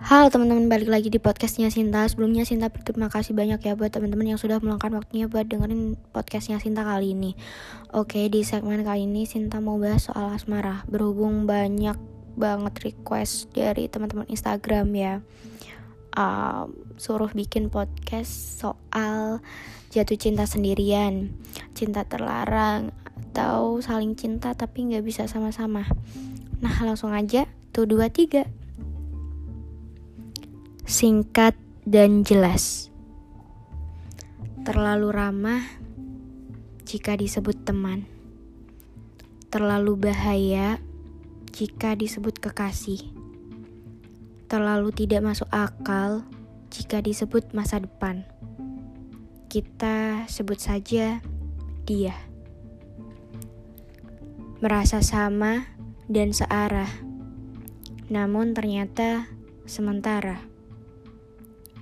Halo teman-teman, balik lagi di podcastnya Sinta. Sebelumnya Sinta berterima kasih banyak ya buat teman-teman yang sudah meluangkan waktunya buat dengerin podcastnya Sinta kali ini. Oke, di segmen kali ini Sinta mau bahas soal asmara. Berhubung banyak banget request dari teman-teman Instagram ya, uh, suruh bikin podcast soal jatuh cinta sendirian, cinta terlarang, atau saling cinta tapi nggak bisa sama-sama. Nah langsung aja, tuh dua tiga singkat dan jelas. Terlalu ramah jika disebut teman. Terlalu bahaya jika disebut kekasih. Terlalu tidak masuk akal jika disebut masa depan. Kita sebut saja dia. Merasa sama dan searah. Namun ternyata sementara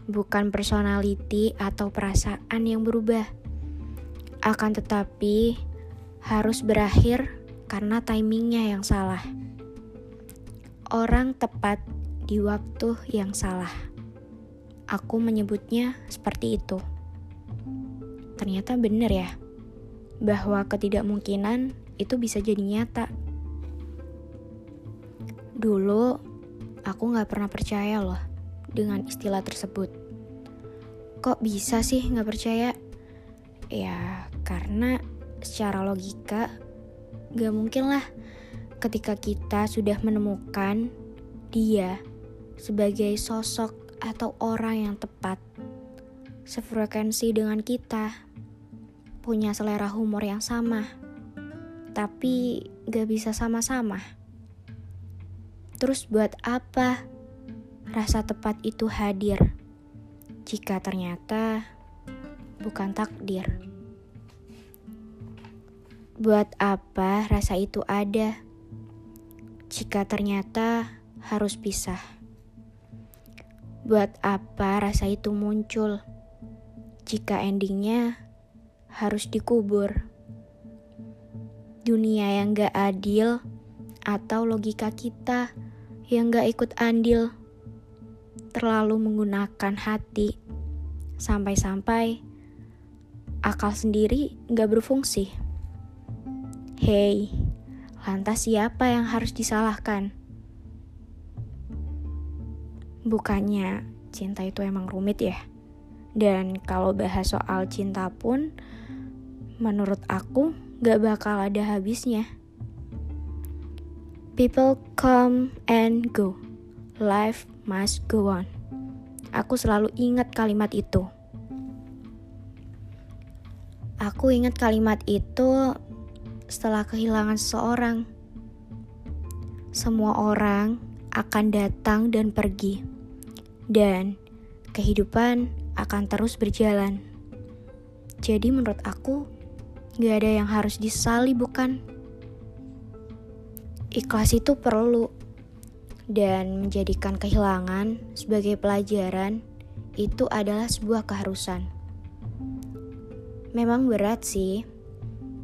bukan personality atau perasaan yang berubah. Akan tetapi, harus berakhir karena timingnya yang salah. Orang tepat di waktu yang salah. Aku menyebutnya seperti itu. Ternyata benar ya, bahwa ketidakmungkinan itu bisa jadi nyata. Dulu, aku gak pernah percaya loh dengan istilah tersebut. Kok bisa sih nggak percaya? Ya karena secara logika gak mungkin lah ketika kita sudah menemukan dia sebagai sosok atau orang yang tepat sefrekuensi dengan kita punya selera humor yang sama tapi gak bisa sama-sama terus buat apa rasa tepat itu hadir jika ternyata bukan takdir. Buat apa rasa itu ada jika ternyata harus pisah? Buat apa rasa itu muncul jika endingnya harus dikubur? Dunia yang gak adil atau logika kita yang gak ikut andil terlalu menggunakan hati sampai-sampai akal sendiri gak berfungsi. Hei, lantas siapa yang harus disalahkan? Bukannya cinta itu emang rumit ya? Dan kalau bahas soal cinta pun, menurut aku gak bakal ada habisnya. People come and go. Life must go on. Aku selalu ingat kalimat itu. Aku ingat kalimat itu setelah kehilangan seseorang. Semua orang akan datang dan pergi, dan kehidupan akan terus berjalan. Jadi, menurut aku, gak ada yang harus disali, bukan? Ikhlas itu perlu dan menjadikan kehilangan sebagai pelajaran itu adalah sebuah keharusan. Memang berat sih,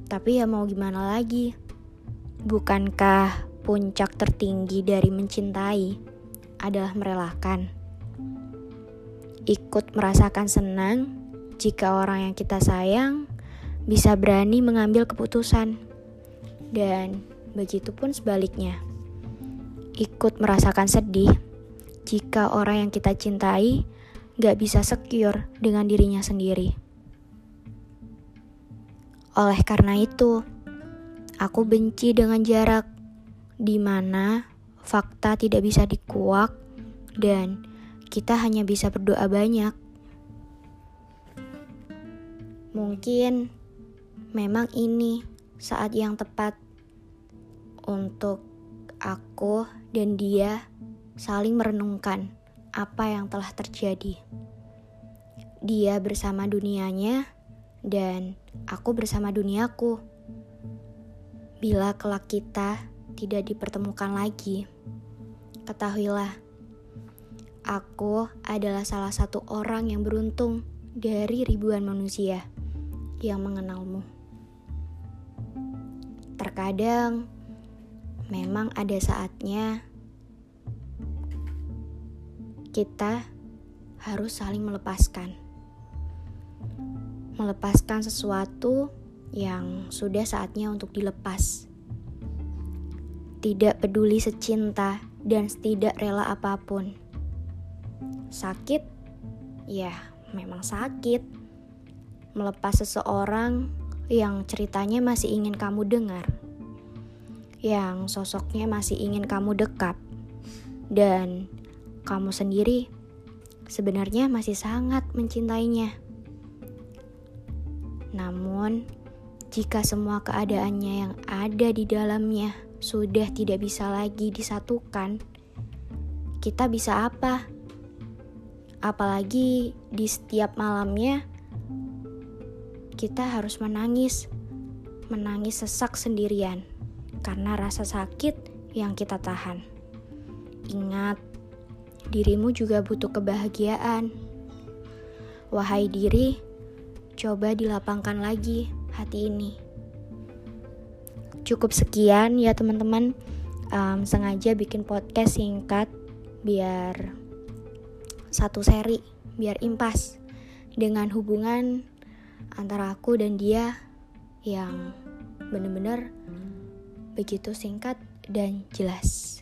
tapi ya mau gimana lagi? Bukankah puncak tertinggi dari mencintai adalah merelakan? Ikut merasakan senang jika orang yang kita sayang bisa berani mengambil keputusan, dan begitupun sebaliknya ikut merasakan sedih jika orang yang kita cintai gak bisa secure dengan dirinya sendiri. Oleh karena itu, aku benci dengan jarak di mana fakta tidak bisa dikuak dan kita hanya bisa berdoa banyak. Mungkin memang ini saat yang tepat untuk aku dan dia saling merenungkan apa yang telah terjadi. Dia bersama dunianya dan aku bersama duniaku. Bila kelak kita tidak dipertemukan lagi, ketahuilah, aku adalah salah satu orang yang beruntung dari ribuan manusia yang mengenalmu. Terkadang memang ada saatnya kita harus saling melepaskan. Melepaskan sesuatu yang sudah saatnya untuk dilepas. Tidak peduli secinta dan tidak rela apa pun. Sakit? Ya, memang sakit. Melepas seseorang yang ceritanya masih ingin kamu dengar. Yang sosoknya masih ingin kamu dekap. Dan kamu sendiri sebenarnya masih sangat mencintainya. Namun, jika semua keadaannya yang ada di dalamnya sudah tidak bisa lagi disatukan, kita bisa apa? Apalagi di setiap malamnya, kita harus menangis, menangis sesak sendirian karena rasa sakit yang kita tahan. Ingat, dirimu juga butuh kebahagiaan. Wahai diri, coba dilapangkan lagi hati ini. Cukup sekian ya teman-teman. Um, sengaja bikin podcast singkat biar satu seri, biar impas dengan hubungan antara aku dan dia yang bener-bener begitu singkat dan jelas.